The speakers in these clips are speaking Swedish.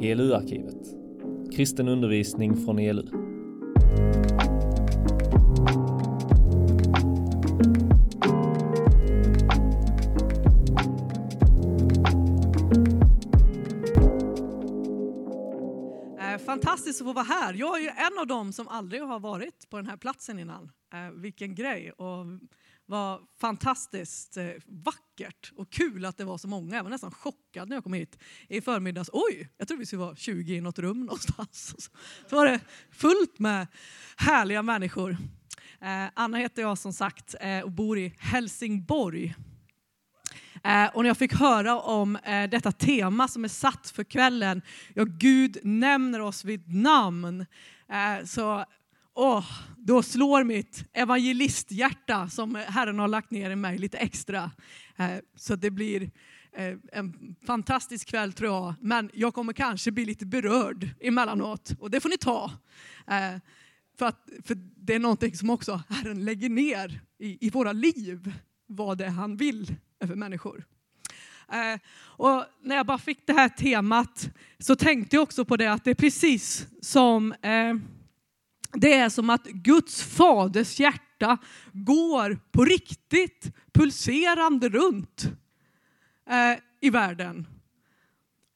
ELU-arkivet. Kristen undervisning från ELU. Eh, fantastiskt att få vara här. Jag är ju en av dem som aldrig har varit på den här platsen innan. Eh, vilken grej! Och vad fantastiskt eh, vackert och kul att det var så många. Jag var nästan chockad när jag kom hit i förmiddags. Oj, jag trodde vi skulle vara 20 i något rum någonstans. Så var det fullt med härliga människor. Eh, Anna heter jag som sagt eh, och bor i Helsingborg. Eh, och när jag fick höra om eh, detta tema som är satt för kvällen, ja Gud nämner oss vid namn, eh, så åh, då slår mitt evangelisthjärta som Herren har lagt ner i mig lite extra. Eh, så det blir eh, en fantastisk kväll tror jag, men jag kommer kanske bli lite berörd emellanåt och det får ni ta. Eh, för, att, för det är någonting som också Herren lägger ner i, i våra liv, vad det är han vill över människor. Och när jag bara fick det här temat så tänkte jag också på det att det är precis som det är som att Guds faders hjärta går på riktigt pulserande runt eh, i världen.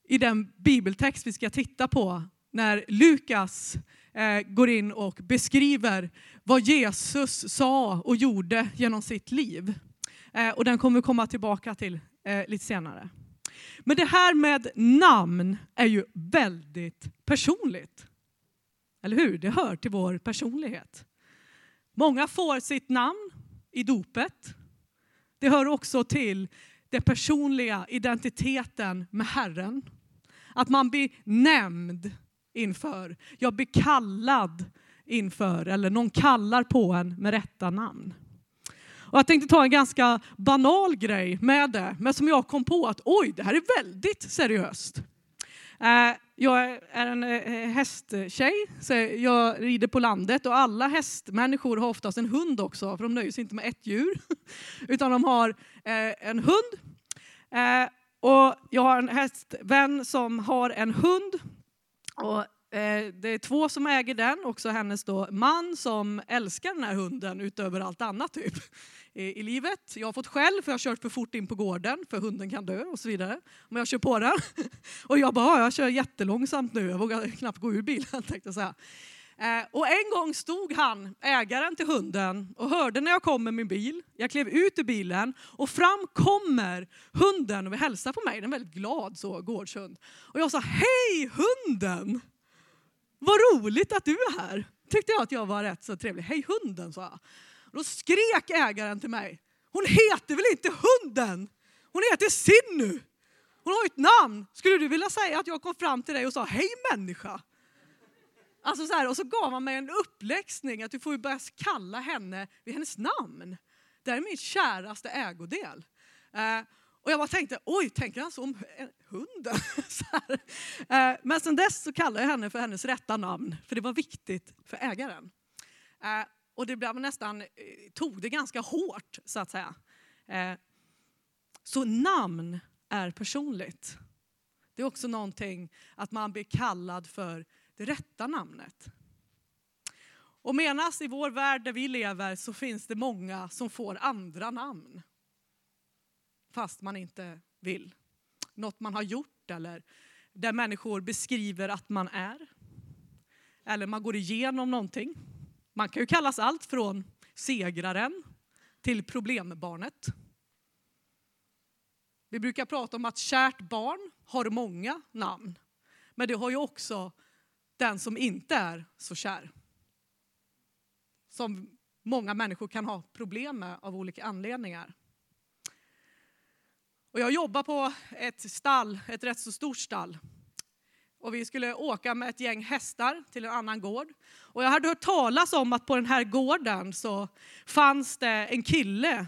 I den bibeltext vi ska titta på när Lukas eh, går in och beskriver vad Jesus sa och gjorde genom sitt liv. Eh, och den kommer vi komma tillbaka till eh, lite senare. Men det här med namn är ju väldigt personligt. Eller hur? Det hör till vår personlighet. Många får sitt namn i dopet. Det hör också till den personliga identiteten med Herren. Att man blir nämnd inför, jag blir kallad inför, eller någon kallar på en med rätta namn. Och jag tänkte ta en ganska banal grej med det, men som jag kom på att oj, det här är väldigt seriöst. Eh, jag är en eh, eh, hästtjej, så jag rider på landet och alla hästmänniskor har oftast en hund också, för de nöjer sig inte med ett djur, utan de har eh, en hund. Och jag har en hästvän som har en hund. Och det är två som äger den, också hennes då man som älskar den här hunden utöver allt annat typ i, livet. Jag har fått skäll för jag har kört för fort in på gården för hunden kan dö och så vidare. Men jag kör på den. Och jag bara, jag kör jättelångsamt nu, jag vågar knappt gå ur bilen tänkte jag säga. Eh, och en gång stod han, ägaren till hunden, och hörde när jag kom med min bil. Jag klev ut ur bilen och fram kommer hunden och vill hälsa på mig. Den är väldigt glad så, gårdshund. Och jag sa, hej hunden! Vad roligt att du är här. Tyckte jag att jag var rätt så trevlig. Hej hunden, sa jag. Då skrek ägaren till mig. Hon heter väl inte hunden? Hon heter Sinnu. Hon har ju ett namn. Skulle du vilja säga att jag kom fram till dig och sa hej människa? Alltså så här, och så gav han mig en uppläxning att du får ju börja kalla henne vid hennes namn. Det här är min käraste ägodel. Eh, och jag bara tänkte, oj, tänker han så om eh, hunden? eh, men sen dess så kallar jag henne för hennes rätta namn, för det var viktigt för ägaren. Eh, och det blev nästan, eh, tog det ganska hårt så att säga. Eh, så namn är personligt. Det är också någonting att man blir kallad för det rätta namnet. Och menas i vår värld där vi lever så finns det många som får andra namn. Fast man inte vill. Något man har gjort eller där människor beskriver att man är. Eller man går igenom någonting. Man kan ju kallas allt från segraren till problembarnet. Vi brukar prata om att kärt barn har många namn. Men det har ju också den som inte är så kär. Som många människor kan ha problem med av olika anledningar. Och jag jobbar på ett stall, ett rätt så stort stall. Och vi skulle åka med ett gäng hästar till en annan gård. Och jag hade hört talas om att på den här gården så fanns det en kille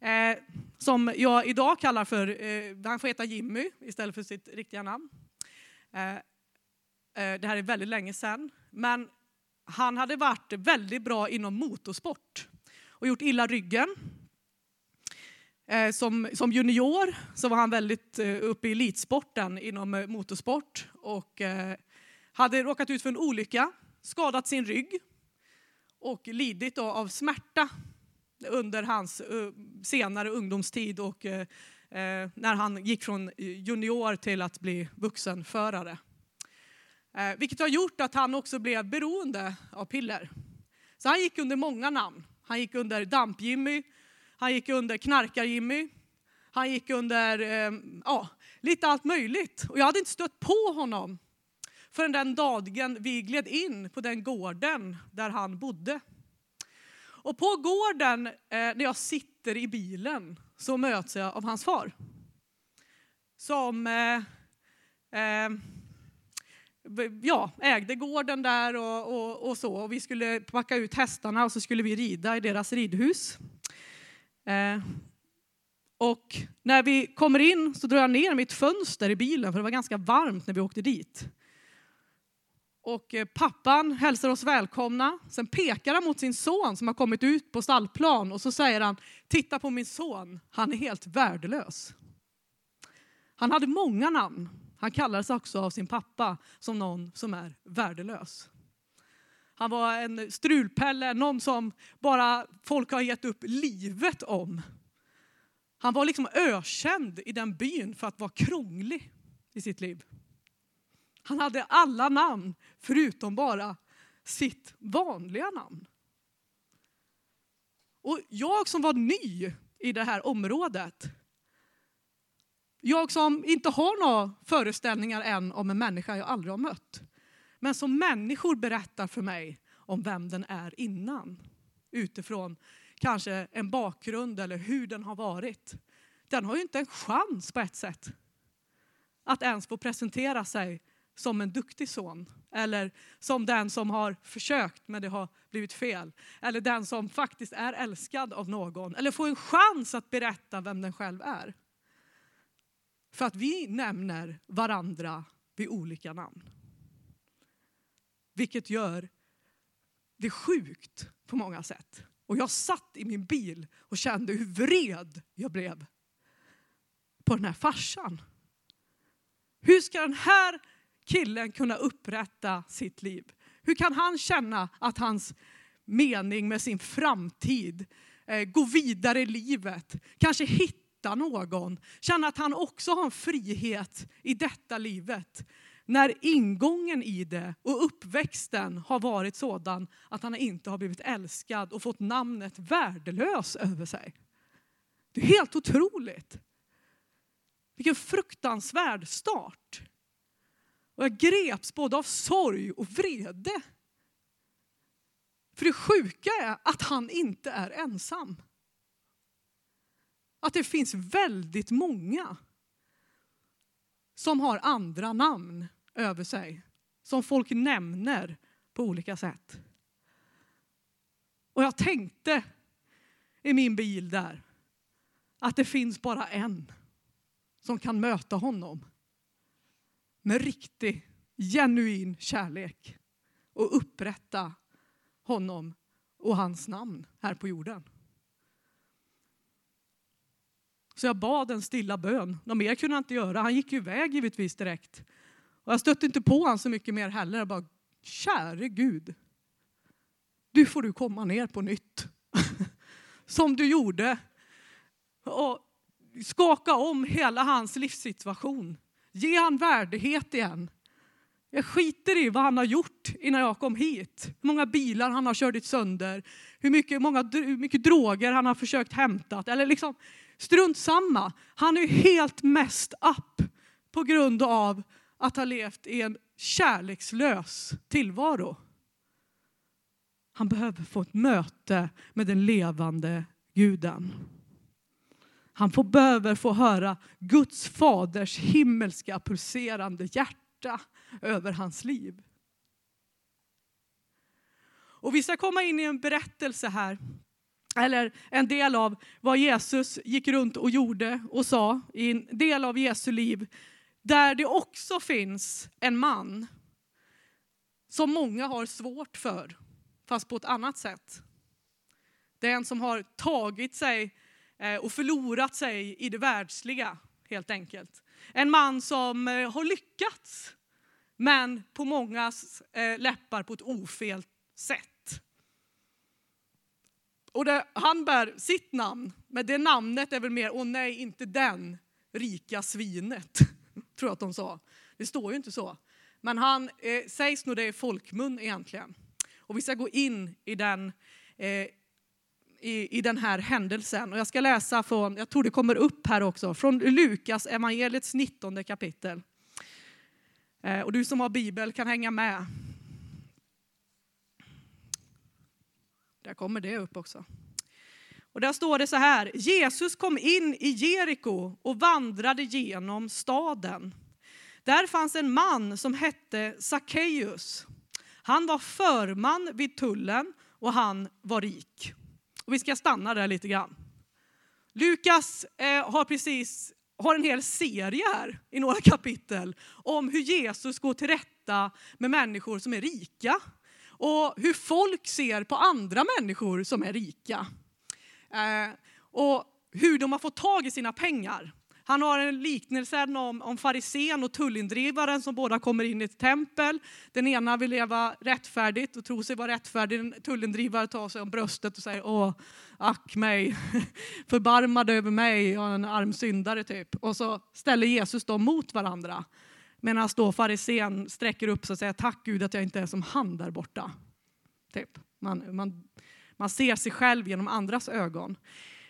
eh, som jag idag kallar för, eh, han får heta Jimmy istället för sitt riktiga namn. Eh, eh det här är väldigt länge sedan. Men han hade varit väldigt bra inom motorsport och gjort illa ryggen. Eh, som, som junior så var han väldigt eh, uppe i elitsporten inom motorsport och eh, hade råkat ut för en olycka, skadat sin rygg och lidit av smärta under hans uh, senare ungdomstid och uh, när han gick från junior till att bli vuxenförare. Vilket har gjort att han också blev beroende av piller. Så han gick under många namn. Han gick under Damp-Jimmy, han gick under Knarkar-Jimmy, han gick under ja, lite allt möjligt. Och jag hade inte stött på honom förrän den dagen vi gled in på den gården där han bodde. Och på gården, eh, när jag sitter i bilen, så möts jag av hans far. Som eh, eh, ja, ägde gården där och, och, och, så. Och vi skulle packa ut hästarna och så skulle vi rida i deras ridhus. Eh, och när vi kommer in så drar jag ner mitt fönster i bilen för det var ganska varmt när vi åkte dit. Och eh, pappan hälsar oss välkomna. Sen pekar han mot sin son som har kommit ut på stallplan och så säger han, titta på min son, han är helt värdelös. Han hade många namn. Han kallades också av sin pappa som någon som är värdelös. Han var en strulpelle, någon som bara folk har gett upp livet om. Han var liksom ökänd i den byn för att vara krånglig i sitt liv. Han hade alla namn förutom bara sitt vanliga namn. Och jag som var ny i det här området, jag som inte har några föreställningar än om en människa jag aldrig har mött, men som människor berättar för mig om vem den är innan, utifrån kanske en bakgrund eller hur den har varit. Den har ju inte en chans på ett sätt att ens få presentera sig som en duktig son. Eller som den som har försökt men det har blivit fel. Eller den som faktiskt är älskad av någon. Eller får en chans att berätta vem den själv är. För att vi nämner varandra vid olika namn. Vilket gör det sjukt på många sätt. Och jag satt i min bil och kände hur vred jag blev på den här farsan. Hur ska den här killen kunna upprätta sitt liv? Hur kan han känna att hans mening med sin framtid, eh, gå vidare i livet, kanske hitta någon, känna att han också har en frihet i detta livet. När ingången i det och uppväxten har varit sådan att han inte har blivit älskad och fått namnet värdelös över sig. Det är helt otroligt. Vilken fruktansvärd start. Och jag greps både av sorg och vrede. För det sjuka är att han inte är ensam. Att det finns väldigt många som har andra namn över sig. Som folk nämner på olika sätt. Och jag tänkte i min bil där att det finns bara en som kan möta honom med riktig, genuin kärlek och upprätta honom och hans namn här på jorden. Så jag bad en stilla bön. Något mer kunde han inte göra. Han gick ju iväg givetvis direkt. Och jag stötte inte på honom så mycket mer heller. Jag bara, käre Gud. Du får du komma ner på nytt. Som du gjorde. Och skaka om hela hans livssituation. Ge han värdighet igen. Jag skiter i vad han har gjort innan jag kom hit. Hur många bilar han har kört sönder. Hur mycket, många, hur mycket droger han har försökt hämta. Eller liksom, strunt samma. Han är helt mest upp på grund av att ha levt i en kärlekslös tillvaro. Han behöver få ett möte med den levande guden. Han får, behöver få höra Guds faders himmelska pulserande hjärta över hans liv. Och vi ska komma in i en berättelse här, eller en del av vad Jesus gick runt och gjorde och sa i en del av Jesu liv, där det också finns en man som många har svårt för, fast på ett annat sätt. Det är en som har tagit sig eh, och förlorat sig i det världsliga helt enkelt. En man som eh, har lyckats, men på mångas eh, läppar på ett ofel sätt. Och det, han bär sitt namn, men det namnet är väl mer, åh nej, inte den rika svinet, tror jag att de sa. Det står ju inte så. Men han eh, sägs nog det i folkmun egentligen. Och vi ska gå in i den, eh, i, i den här händelsen. Och jag ska läsa från, jag tror det kommer upp här också, från Lukas evangeliets 19 kapitel. Eh, och du som har bibel kan hänga med. Där kommer det upp också. Och där står det så här, Jesus kom in i Jeriko och vandrade genom staden. Där fanns en man som hette Sackeus. Han var förman vid tullen och han var rik. Och vi ska stanna där lite grann. Lukas eh, har precis har en hel serie här i några kapitel om hur Jesus går till rätta med människor som är rika och hur folk ser på andra människor som är rika. Eh, och hur de har fått tag i sina pengar. Han har en liknelse om, om farisén och tullindrivaren som båda kommer in i ett tempel. Den ena vill leva rättfärdigt och tro sig vara rättfärdig. Tullindrivaren tar sig om bröstet och säger åh, ack mig, Förbarmad över mig, jag är en arm syndare typ. Och så ställer Jesus dem mot varandra. Medan då farisén sträcker upp sig och säger tack Gud att jag inte är som han där borta. Typ. Man, man, man ser sig själv genom andras ögon.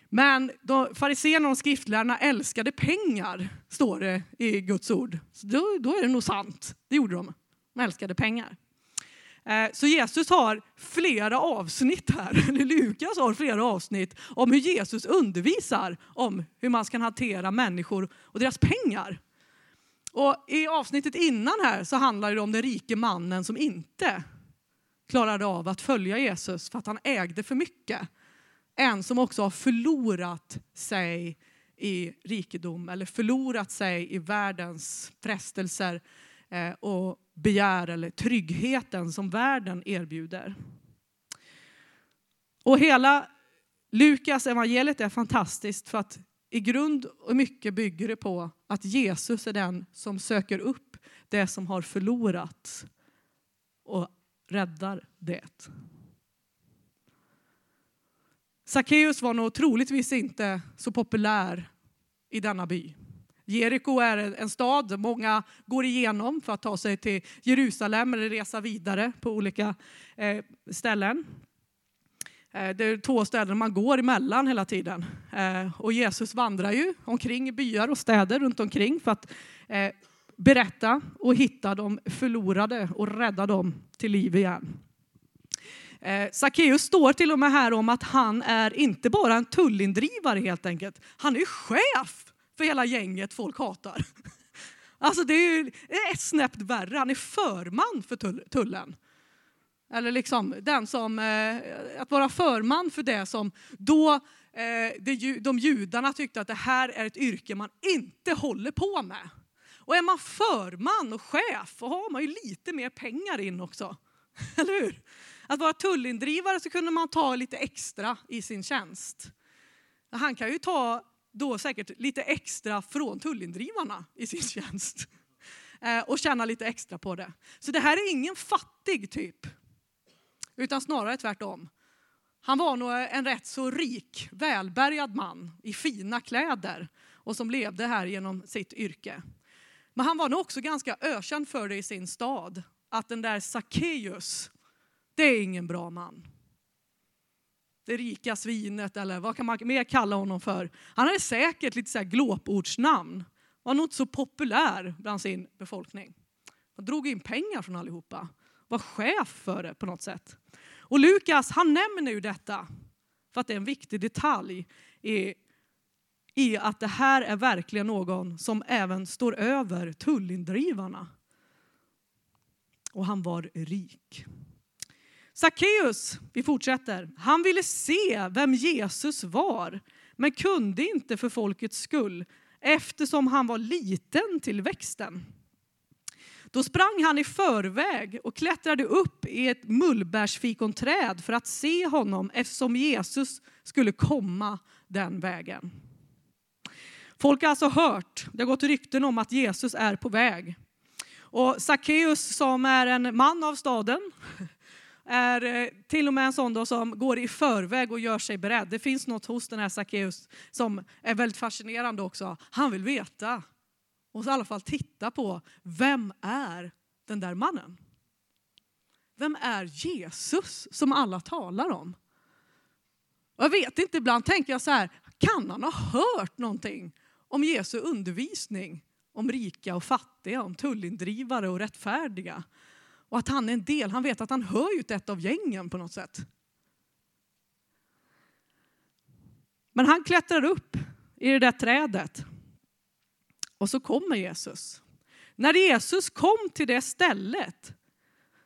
Men fariséerna och skriftlärarna älskade pengar, står det i Guds ord. Så då, då är det nog sant. Det gjorde de. De älskade pengar. Eh, så Jesus har flera avsnitt här, eller Lukas har flera avsnitt om hur Jesus undervisar om hur man ska hantera människor och deras pengar. Och I avsnittet innan här så handlar det om den rike mannen som inte klarade av att följa Jesus för att han ägde för mycket en som också har förlorat sig i rikedom eller förlorat sig i världens frestelser eh, och begär eller tryggheten som världen erbjuder. Och hela Lukas evangeliet är fantastiskt för att i grund och mycket bygger det på att Jesus är den som söker upp det som har förlorats och räddar det. Sackeus var nog troligtvis inte så populär i denna by. Jeriko är en stad många går igenom för att ta sig till Jerusalem eller resa vidare på olika eh, ställen. Eh, det är två städer man går emellan hela tiden. Eh, och Jesus vandrar ju omkring i byar och städer runt omkring för att berätta och hitta de förlorade och rädda dem till liv igen. Eh, Sackeus står till och med här om att han är inte bara en tullindrivare helt enkelt. Han är chef för hela gänget folk hatar. Alltså det är ett snäpp värre. Han är förman för tullen. Eller liksom den som, eh, att vara förman för det som då eh, de judarna tyckte att det här är ett yrke man inte håller på med. Och är man förman och chef, då har man ju lite mer pengar in också. Eller hur? Att vara tullindrivare så kunde man ta lite extra i sin tjänst. Han kan ju ta då säkert lite extra från tullindrivarna i sin tjänst. Eh, och tjäna lite extra på det. Så det här är ingen fattig typ. Utan snarare tvärtom. Han var nog en rätt så rik, välbärgad man i fina kläder och som levde här genom sitt yrke. Men han var nog också ganska ökänd för det i sin stad, att den där Sackeus, det är ingen bra man. Det rika svinet eller vad kan man mer kalla honom för? Han hade säkert lite så här glåpordsnamn. Var nog inte så populär bland sin befolkning. Han drog in pengar från allihopa. Var chef för det på något sätt. Och Lukas han nämner ju detta för att det är en viktig detalj i, i att det här är verkligen någon som även står över tullindrivarna. Och han var rik. Sackeus, vi fortsätter, han ville se vem Jesus var men kunde inte för folkets skull eftersom han var liten till växten. Då sprang han i förväg och klättrade upp i ett mullbärsfikonträd för att se honom eftersom Jesus skulle komma den vägen. Folk har alltså hört, det har gått rykten om att Jesus är på väg. Och Sackeus som är en man av staden är eh, till och med en sån då som går i förväg och gör sig beredd. Det finns något hos den här Sackeus som är väldigt fascinerande också. Han vill veta och i alla fall titta på vem är den där mannen? Vem är Jesus som alla talar om? Och jag vet inte, ibland tänker jag så här, kan han ha hört någonting om Jesu undervisning? Om rika och fattiga, om tullindrivare och rättfärdiga. Och att han är en del, han vet att han hör ju till ett av gängen på något sätt. Men han klättrar upp i det där trädet. Och så kommer Jesus. När Jesus kom till det stället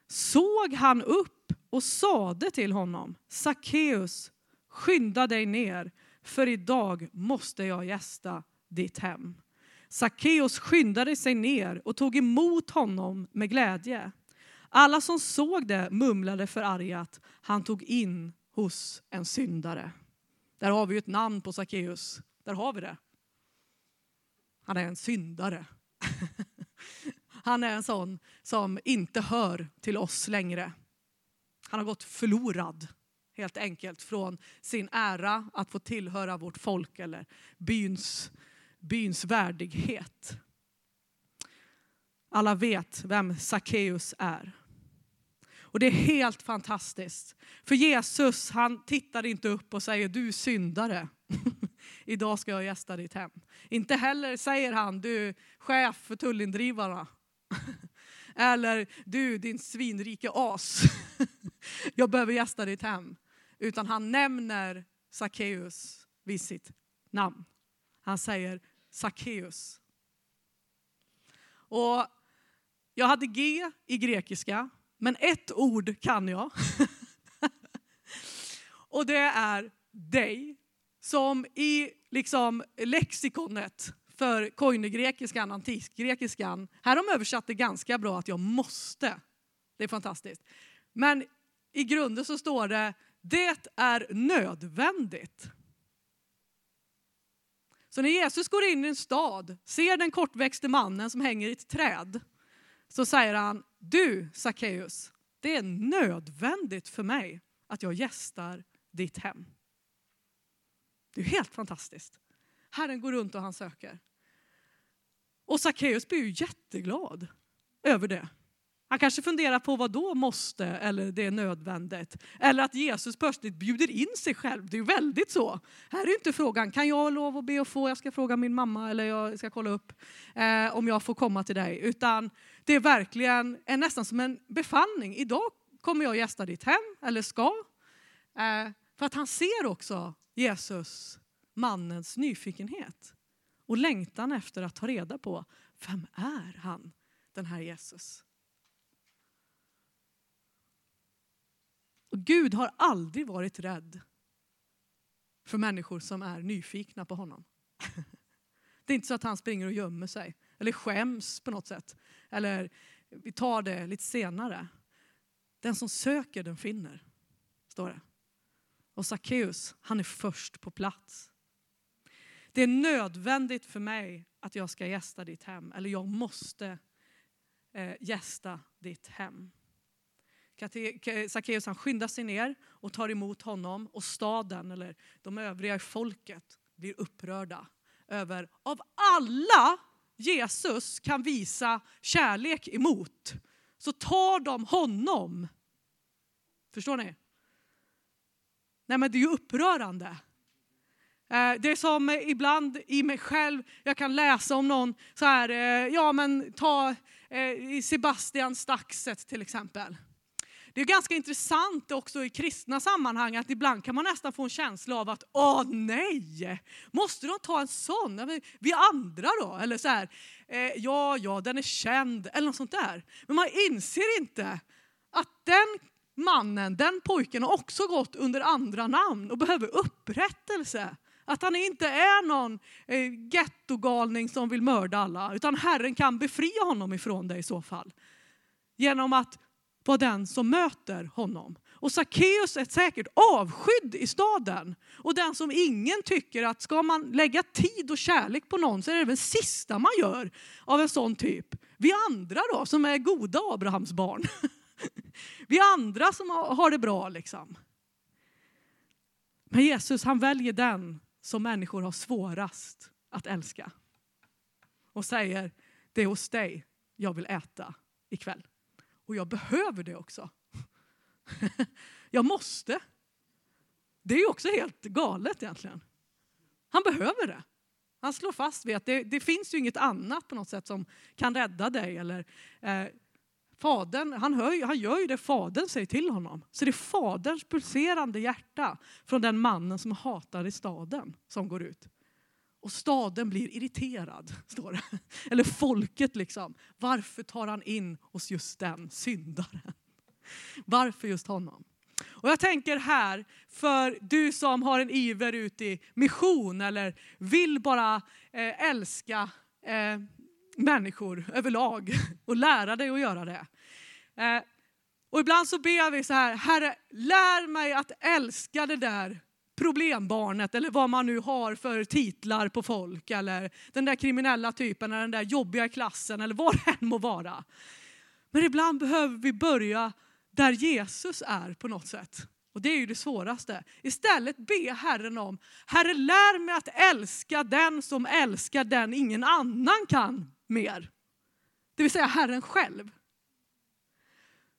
såg han upp och sade till honom, Sackeus, skynda dig ner, för idag måste jag gästa ditt hem. Sackeus skyndade sig ner och tog emot honom med glädje. Alla som såg det mumlade förargat, han tog in hos en syndare. Där har vi ju ett namn på Sackeus. Där har vi det. Han är en syndare. Han är en sån som inte hör till oss längre. Han har gått förlorad helt enkelt från sin ära att få tillhöra vårt folk eller byns, byns värdighet. Alla vet vem Sackeus är. Och det är helt fantastiskt. För Jesus han tittar inte upp och säger du syndare. Idag ska jag gästa ditt hem. Inte heller säger han du chef för tullindrivarna. Eller du din svinrike as. jag behöver gästa ditt hem. Utan han nämner Sackeus vid sitt namn. Han säger Sackeus. Och jag hade G i grekiska men ett ord kan jag. och det är dig. Som i liksom lexikonet för koinegrekiskan, antikgrekiskan. Här har de översatt det ganska bra att jag måste. Det är fantastiskt. Men i grunden så står det, det är nödvändigt. Så när Jesus går in i en stad, ser den kortväxte mannen som hänger i ett träd, så säger han, du Sackeus, det är nödvändigt för mig att jag gästar ditt hem. Det är helt fantastiskt. Herren går runt och han söker. Och Sackeus blir ju jätteglad över det. Han kanske funderar på vad då måste eller det är nödvändigt. Eller att Jesus plötsligt bjuder in sig själv. Det är ju väldigt så. Här är inte frågan, kan jag lov att be och få? Jag ska fråga min mamma eller jag ska kolla upp eh, om jag får komma till dig. Utan det är verkligen är nästan som en befallning. Idag kommer jag gästa ditt hem, eller ska. Eh, för att han ser också Jesus, mannens nyfikenhet och längtan efter att ta reda på vem är han, den här Jesus. Och Gud har aldrig varit rädd för människor som är nyfikna på honom. Det är inte så att han springer och gömmer sig eller skäms på något sätt. Eller vi tar det lite senare. Den som söker den finner, står det. Och Sackeus, han är först på plats. Det är nödvändigt för mig att jag ska gästa ditt hem, eller jag måste eh, gästa ditt hem. Sackeus han skyndar sig ner och tar emot honom och staden, eller de övriga i folket, blir upprörda över, av alla Jesus kan visa kärlek emot, så tar de honom. Förstår ni? Nej men det är ju upprörande. Eh, det är som ibland i mig själv, jag kan läsa om någon så här, eh, ja men ta eh, Sebastian Staxet till exempel. Det är ganska intressant också i kristna sammanhang att ibland kan man nästan få en känsla av att åh nej, måste de ta en sån? Vi andra då? Eller så här, eh, ja, ja, den är känd eller något sånt där. Men man inser inte att den mannen, den pojken har också gått under andra namn och behöver upprättelse. Att han inte är någon eh, gettogalning som vill mörda alla, utan Herren kan befria honom ifrån det i så fall. Genom att var den som möter honom. Och Sackeus är säkert avskydd i staden. Och den som ingen tycker att ska man lägga tid och kärlek på någon så är det det sista man gör av en sån typ. Vi andra då som är goda Abrahams barn. Vi andra som har det bra liksom. Men Jesus han väljer den som människor har svårast att älska. Och säger, det är hos dig jag vill äta ikväll. Och jag behöver det också. jag måste. Det är också helt galet egentligen. Han behöver det. Han slår fast vid att det, det finns ju inget annat på något sätt som kan rädda dig. Eller, eh, fadern, han, hör, han gör ju det fadern säger till honom. Så det är faderns pulserande hjärta från den mannen som hatar i staden som går ut. Och staden blir irriterad, står det. Eller folket liksom. Varför tar han in hos just den syndaren? Varför just honom? Och jag tänker här, för du som har en iver ut i mission eller vill bara eh, älska eh, människor överlag och lära dig att göra det. Eh, och ibland så ber vi så här, Herre lär mig att älska det där problembarnet eller vad man nu har för titlar på folk eller den där kriminella typen eller den där jobbiga klassen eller vad det än må vara. Men ibland behöver vi börja där Jesus är på något sätt. Och det är ju det svåraste. Istället be Herren om, Herre lär mig att älska den som älskar den ingen annan kan mer. Det vill säga Herren själv.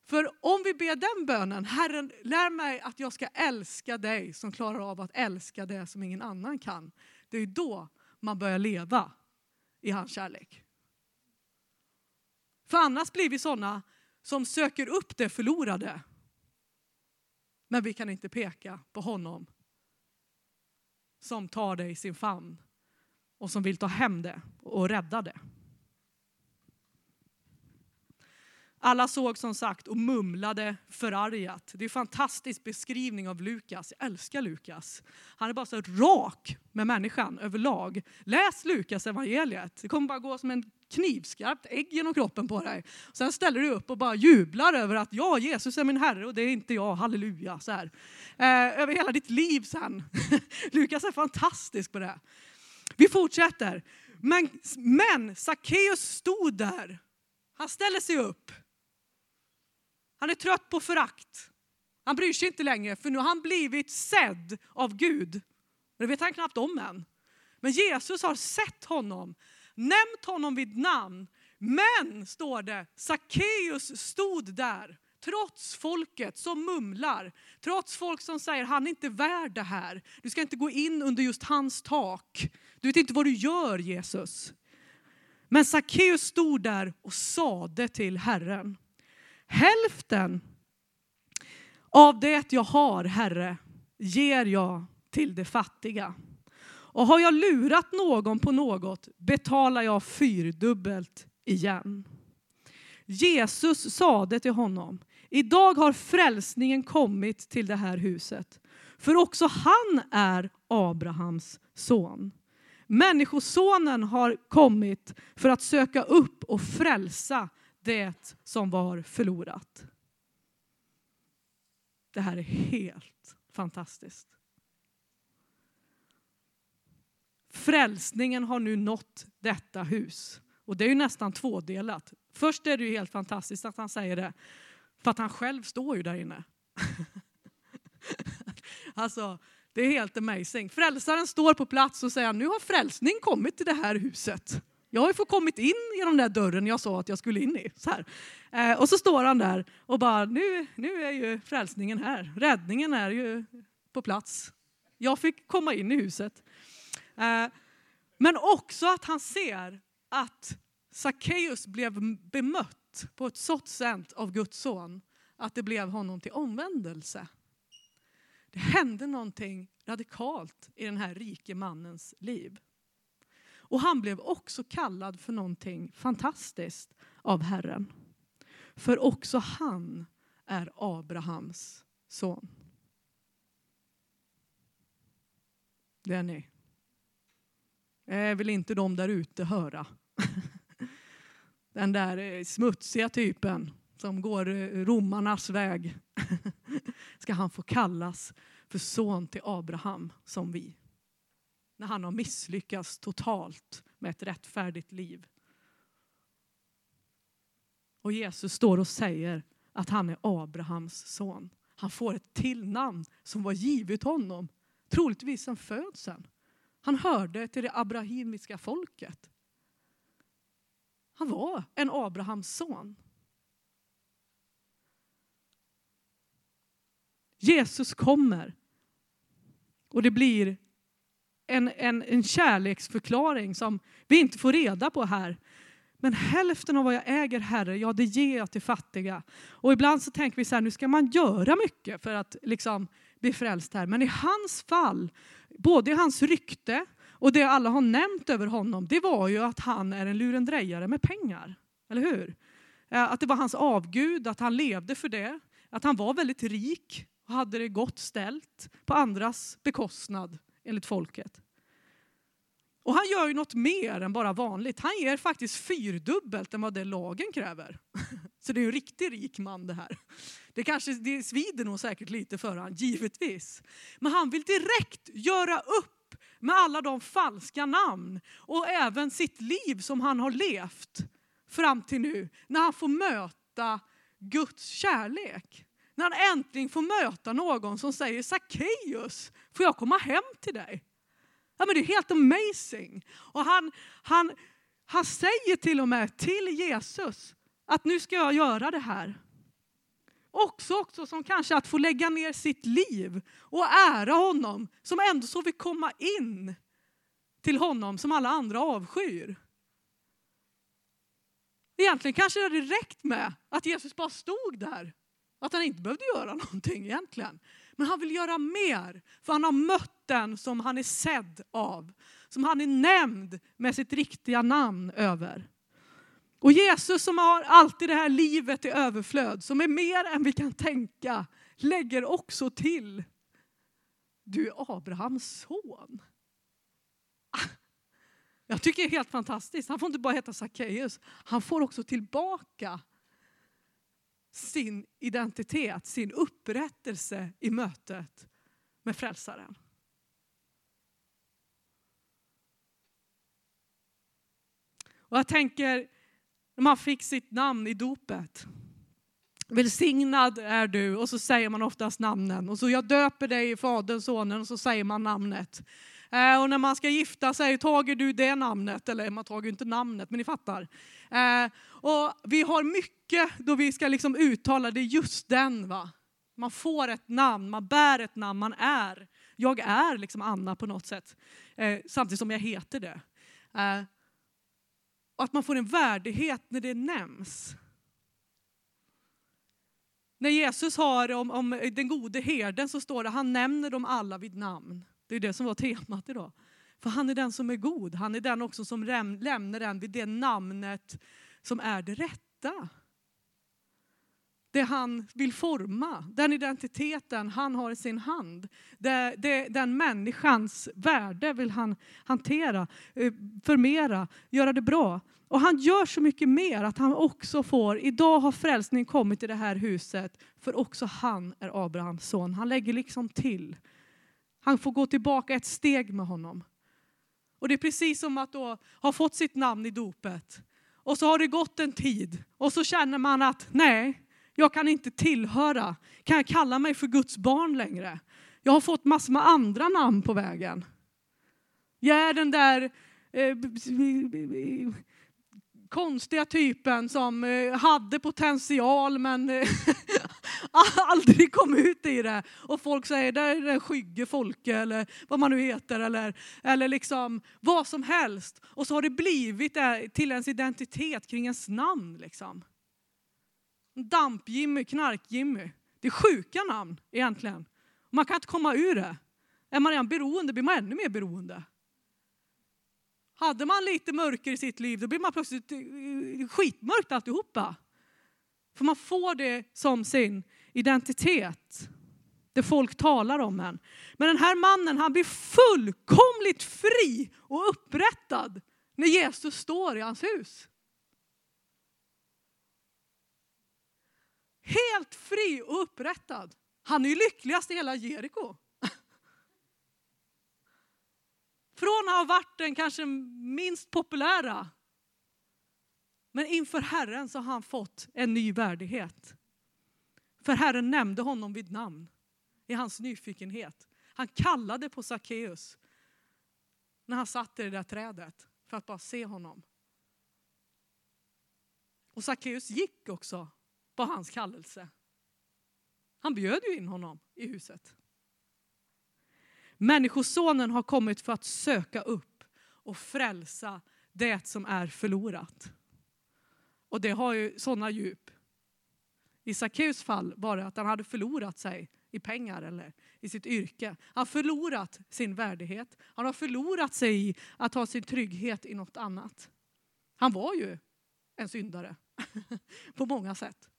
För om vi ber den bönen, Herren lär mig att jag ska älska dig som klarar av att älska det som ingen annan kan. Det är då man börjar leva i hans kärlek. För annars blir vi sådana som söker upp det förlorade. Men vi kan inte peka på honom som tar det i sin famn och som vill ta hem det och rädda det. Alla såg som sagt och mumlade förargat. Det är en fantastisk beskrivning av Lukas. Jag älskar Lukas. Han är bara så rak med människan överlag. Läs Lukas evangeliet. Det kommer bara gå som en knivskarpt ägg genom kroppen på dig. Sen ställer du upp och bara jublar över att ja, Jesus är min Herre och det är inte jag, halleluja. Så här. Eh, över hela ditt liv sen. Lukas är fantastisk på det. Vi fortsätter. Men, men Sackeus stod där. Han ställer sig upp. Han är trött på förakt. Han bryr sig inte längre för nu har han blivit sedd av Gud. Det vet han knappt om än. Men Jesus har sett honom, nämnt honom vid namn. Men, står det, Sackeus stod där trots folket som mumlar, trots folk som säger han är inte värd det här. Du ska inte gå in under just hans tak. Du vet inte vad du gör Jesus. Men Sackeus stod där och sade till Herren, Hälften av det jag har, Herre, ger jag till de fattiga. Och har jag lurat någon på något betalar jag fyrdubbelt igen. Jesus sade till honom, idag har frälsningen kommit till det här huset. För också han är Abrahams son. Människosonen har kommit för att söka upp och frälsa det som var förlorat. Det här är helt fantastiskt. Frälsningen har nu nått detta hus. Och det är ju nästan tvådelat. Först är det ju helt fantastiskt att han säger det, för att han själv står ju där inne. alltså, det är helt amazing. Frälsaren står på plats och säger nu har frälsning kommit till det här huset. Jag har ju fått kommit in genom den där dörren jag sa att jag skulle in i. Så här. Eh, och så står han där och bara, nu, nu är ju frälsningen här. Räddningen är ju på plats. Jag fick komma in i huset. Eh, men också att han ser att Sackeus blev bemött på ett sådant sätt av Guds son att det blev honom till omvändelse. Det hände någonting radikalt i den här rike mannens liv. Och han blev också kallad för någonting fantastiskt av Herren. För också han är Abrahams son. Det är ni. Det vill inte de där ute höra. Den där eh, smutsiga typen som går eh, romarnas väg. Ska han få kallas för son till Abraham som vi. När han har misslyckats totalt med ett rättfärdigt liv. Och Jesus står och säger att han är Abrahams son. Han får ett till namn som var givet honom, troligtvis sedan födseln. Han hörde till det abrahamiska folket. Han var en Abrahams son. Jesus kommer och det blir en, en, en kärleksförklaring som vi inte får reda på här. Men hälften av vad jag äger, Herre, ja det ger jag till fattiga. Och ibland så tänker vi så här, nu ska man göra mycket för att liksom bli frälst här. Men i hans fall, både i hans rykte och det alla har nämnt över honom, det var ju att han är en lurendrejare med pengar. Eller hur? Eh, att det var hans avgud, att han levde för det. Att han var väldigt rik och hade det gott ställt på andras bekostnad enligt folket. Och han gör ju något mer än bara vanligt. Han ger faktiskt fyrdubbelt än vad det lagen kräver. Så det är ju en riktigt rik man det här. Det kanske det svider nog säkert lite för honom, givetvis. Men han vill direkt göra upp med alla de falska namn och även sitt liv som han har levt fram till nu. När han får möta Guds kärlek. När han äntligen får möta någon som säger Sackeus, får jag komma hem till dig? Ja, men det är helt amazing. Och han, han, han säger till och med till Jesus att nu ska jag göra det här. Också, också som kanske att få lägga ner sitt liv och ära honom som ändå så vill komma in till honom som alla andra avskyr. Egentligen kanske det hade räckt med att Jesus bara stod där. Att han inte behövde göra någonting egentligen. Men han vill göra mer, för han har mött den som han är sedd av. Som han är nämnd med sitt riktiga namn över. Och Jesus som har alltid det här livet i överflöd, som är mer än vi kan tänka, lägger också till, du är Abrahams son. Jag tycker det är helt fantastiskt. Han får inte bara heta Sackeus, han får också tillbaka sin identitet, sin upprättelse i mötet med frälsaren. Och jag tänker, när man fick sitt namn i dopet. Välsignad är du, och så säger man oftast namnen. Och så jag döper dig i Faderns, Sonen, och så säger man namnet. Eh, och när man ska gifta sig, tager du det namnet? Eller man tager inte namnet, men ni fattar. Eh, och vi har mycket då vi ska liksom uttala det just den. va. Man får ett namn, man bär ett namn, man är. Jag är liksom Anna på något sätt, eh, samtidigt som jag heter det. Eh, och att man får en värdighet när det nämns. När Jesus har om, om den gode herden så står det han nämner dem alla vid namn. Det är det som var temat idag. För han är den som är god. Han är den också som lämnar den vid det namnet som är det rätta. Det han vill forma, den identiteten han har i sin hand. Det, det, den människans värde vill han hantera, eh, förmera, göra det bra. Och han gör så mycket mer att han också får, idag har frälsning kommit till det här huset, för också han är Abrahams son. Han lägger liksom till. Han får gå tillbaka ett steg med honom. Och det är precis som att då ha fått sitt namn i dopet. Och så har det gått en tid och så känner man att nej, jag kan inte tillhöra, kan jag kalla mig för Guds barn längre? Jag har fått massor med andra namn på vägen. Jag är den där eh, konstiga typen som eh, hade potential men eh, aldrig kom ut i det. Och folk säger där är den skygge folke eller vad man nu heter eller, eller liksom vad som helst. Och så har det blivit eh, till ens identitet kring ens namn. Liksom. Damp-Jimmy, Knark-Jimmy. Det är sjuka namn egentligen. Man kan inte komma ur det. Är man redan beroende blir man ännu mer beroende. Hade man lite mörker i sitt liv då blir man plötsligt eh, eh, skitmörkt alltihopa. För man får det som sin identitet. det folk talar om en. Men den här mannen han blir fullkomligt fri och upprättad när Jesus står i hans hus. Helt fri och upprättad. Han är ju lyckligast i hela Jeriko. Från att ha varit den kanske minst populära. Men inför Herren så har han fått en ny värdighet. För Herren nämnde honom vid namn i hans nyfikenhet. Han kallade på Sackeus när han satt i det där trädet för att bara se honom. Och Sackeus gick också på hans kallelse. Han bjöd ju in honom i huset. Människosonen har kommit för att söka upp och frälsa det som är förlorat. Och det har ju sådana djup. I Sackeus fall var det att han hade förlorat sig i pengar eller i sitt yrke. Han har förlorat sin värdighet. Han har förlorat sig i att ha sin trygghet i något annat. Han var ju en syndare på många sätt.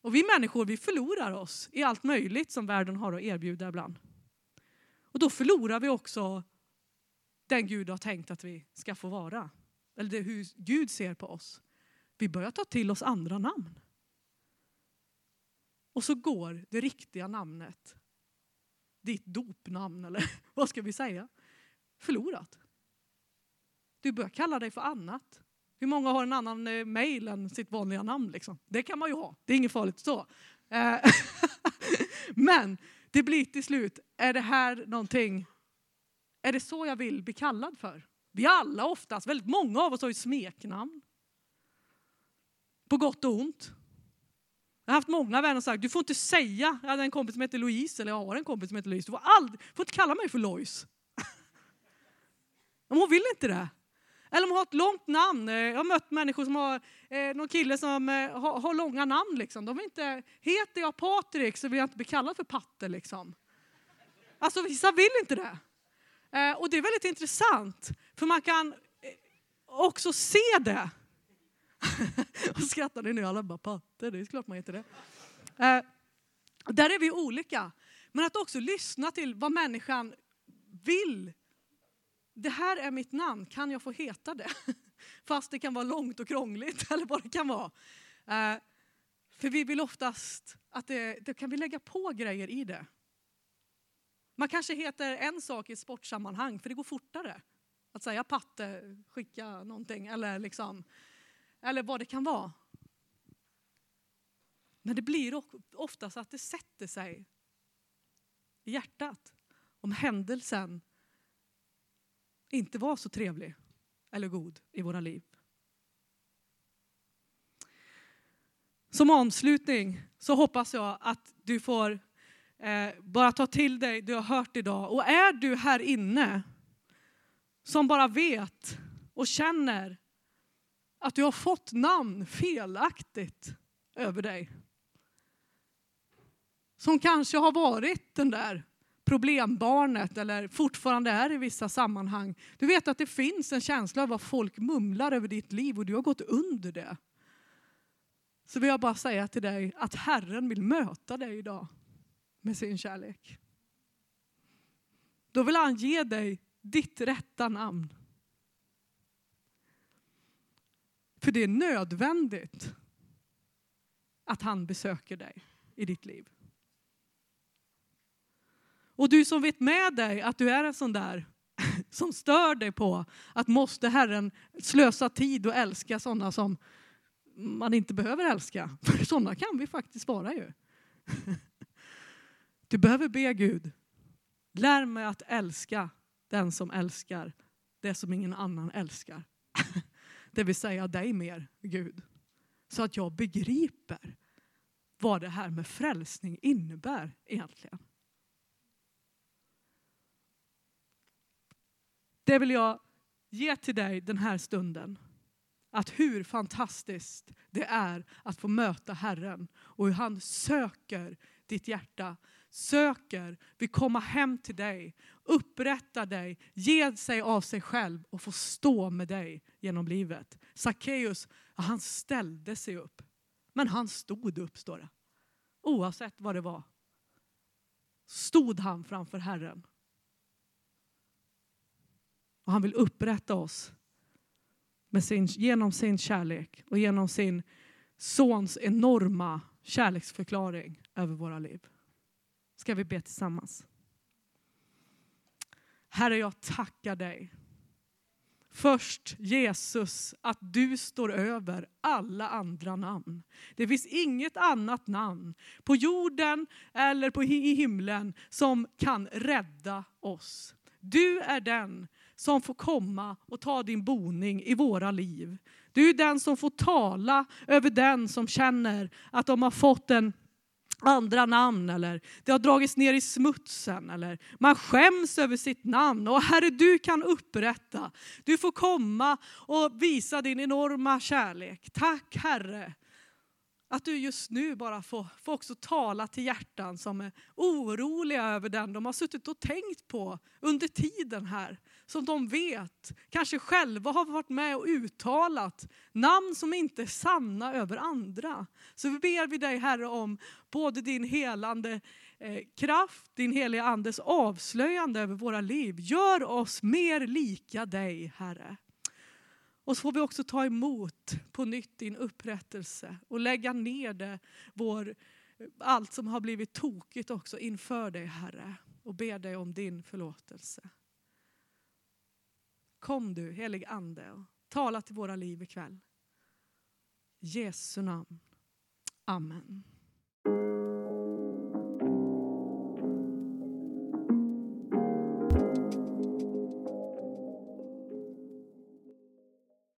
Och vi människor vi förlorar oss i allt möjligt som världen har att erbjuda ibland. Och då förlorar vi också den Gud har tänkt att vi ska få vara. Eller det hur Gud ser på oss. Vi börjar ta till oss andra namn. Och så går det riktiga namnet, ditt dopnamn eller vad ska vi säga, förlorat. Du börjar kalla dig för annat. Hur många har en annan eh, mail än sitt vanliga namn? Liksom? Det kan man ju ha, det är inget farligt så. Eh, men det blir till slut, är det här någonting, är det så jag vill bli kallad för? Vi alla oftast, väldigt många av oss har ju smeknamn. På gott och ont. Jag har haft många vänner som sagt, du får inte säga, jag hade en kompis som heter Louise, eller jag har en kompis som heter Louise, du får, aldrig, får inte kalla mig för Lois. Men hon vill inte det. Eller om man har ett långt namn. Eh, jag har mött människor som har, eh, någon kille som eh, har, har, långa namn. Liksom. De inte, heter jag Patrik så vill jag inte bli kallad för Patte. Liksom. Alltså vissa vill inte det. Eh, och det är väldigt intressant, för man kan eh, också se det. och skrattar ni nu alla bara Patte, det är klart man heter det. Eh, där är vi olika. Men att också lyssna till vad människan vill det här är mitt namn, kan jag få heta det? Fast det kan vara långt och krångligt eller vad det kan vara. Eh, för vi vill oftast att det, det kan vi lägga på grejer i det. Man kanske heter en sak i sportsammanhang för det går fortare. Att säga patte, skicka någonting eller, liksom, eller vad det kan vara. Men det blir oftast att det sätter sig i hjärtat om händelsen inte var så trevlig eller god i våra liv. Som avslutning så hoppas jag att du får eh, bara ta till dig det du har hört idag. Och är du här inne som bara vet och känner att du har fått namn felaktigt över dig. Som kanske har varit den där problembarnet eller fortfarande är i vissa sammanhang. Du vet att det finns en känsla av vad folk mumlar över ditt liv och du har gått under det. Så vill jag bara säga till dig att Herren vill möta dig idag med sin kärlek. Då vill han ge dig ditt rätta namn. För det är nödvändigt att han besöker dig i ditt liv. Och du som vet med dig att du är en sån där som stör dig på att måste Herren slösa tid och älska sådana som man inte behöver älska. För sådana kan vi faktiskt vara ju. Du behöver be Gud, lär mig att älska den som älskar det som ingen annan älskar. Det vill säga dig mer, Gud. Så att jag begriper vad det här med frälsning innebär egentligen. Det vill jag ge till dig den här stunden. Att hur fantastiskt det är att få möta Herren och hur han söker ditt hjärta, söker, vill komma hem till dig, upprätta dig, ge sig av sig själv och få stå med dig genom livet. Sackeus, han ställde sig upp. Men han stod upp, står det. Oavsett vad det var. stod han framför Herren. Och han vill upprätta oss med sin, genom sin kärlek och genom sin sons enorma kärleksförklaring över våra liv. Ska vi be tillsammans? Herre, jag tackar dig. Först Jesus, att du står över alla andra namn. Det finns inget annat namn på jorden eller på i himlen som kan rädda oss. Du är den som får komma och ta din boning i våra liv. Du är den som får tala över den som känner att de har fått en andra namn eller det har dragits ner i smutsen eller man skäms över sitt namn. Och Herre, du kan upprätta. Du får komma och visa din enorma kärlek. Tack Herre att du just nu bara får, får också tala till hjärtan som är oroliga över den de har suttit och tänkt på under tiden här. Som de vet, kanske själva har varit med och uttalat namn som inte är sanna över andra. Så vi ber vi dig Herre om både din helande eh, kraft, din heliga andes avslöjande över våra liv. Gör oss mer lika dig Herre. Och så får vi också ta emot på nytt din upprättelse och lägga ner det, vår, allt som har blivit tokigt också inför dig Herre och be dig om din förlåtelse. Kom du helig Ande och tala till våra liv ikväll. I Jesu namn. Amen.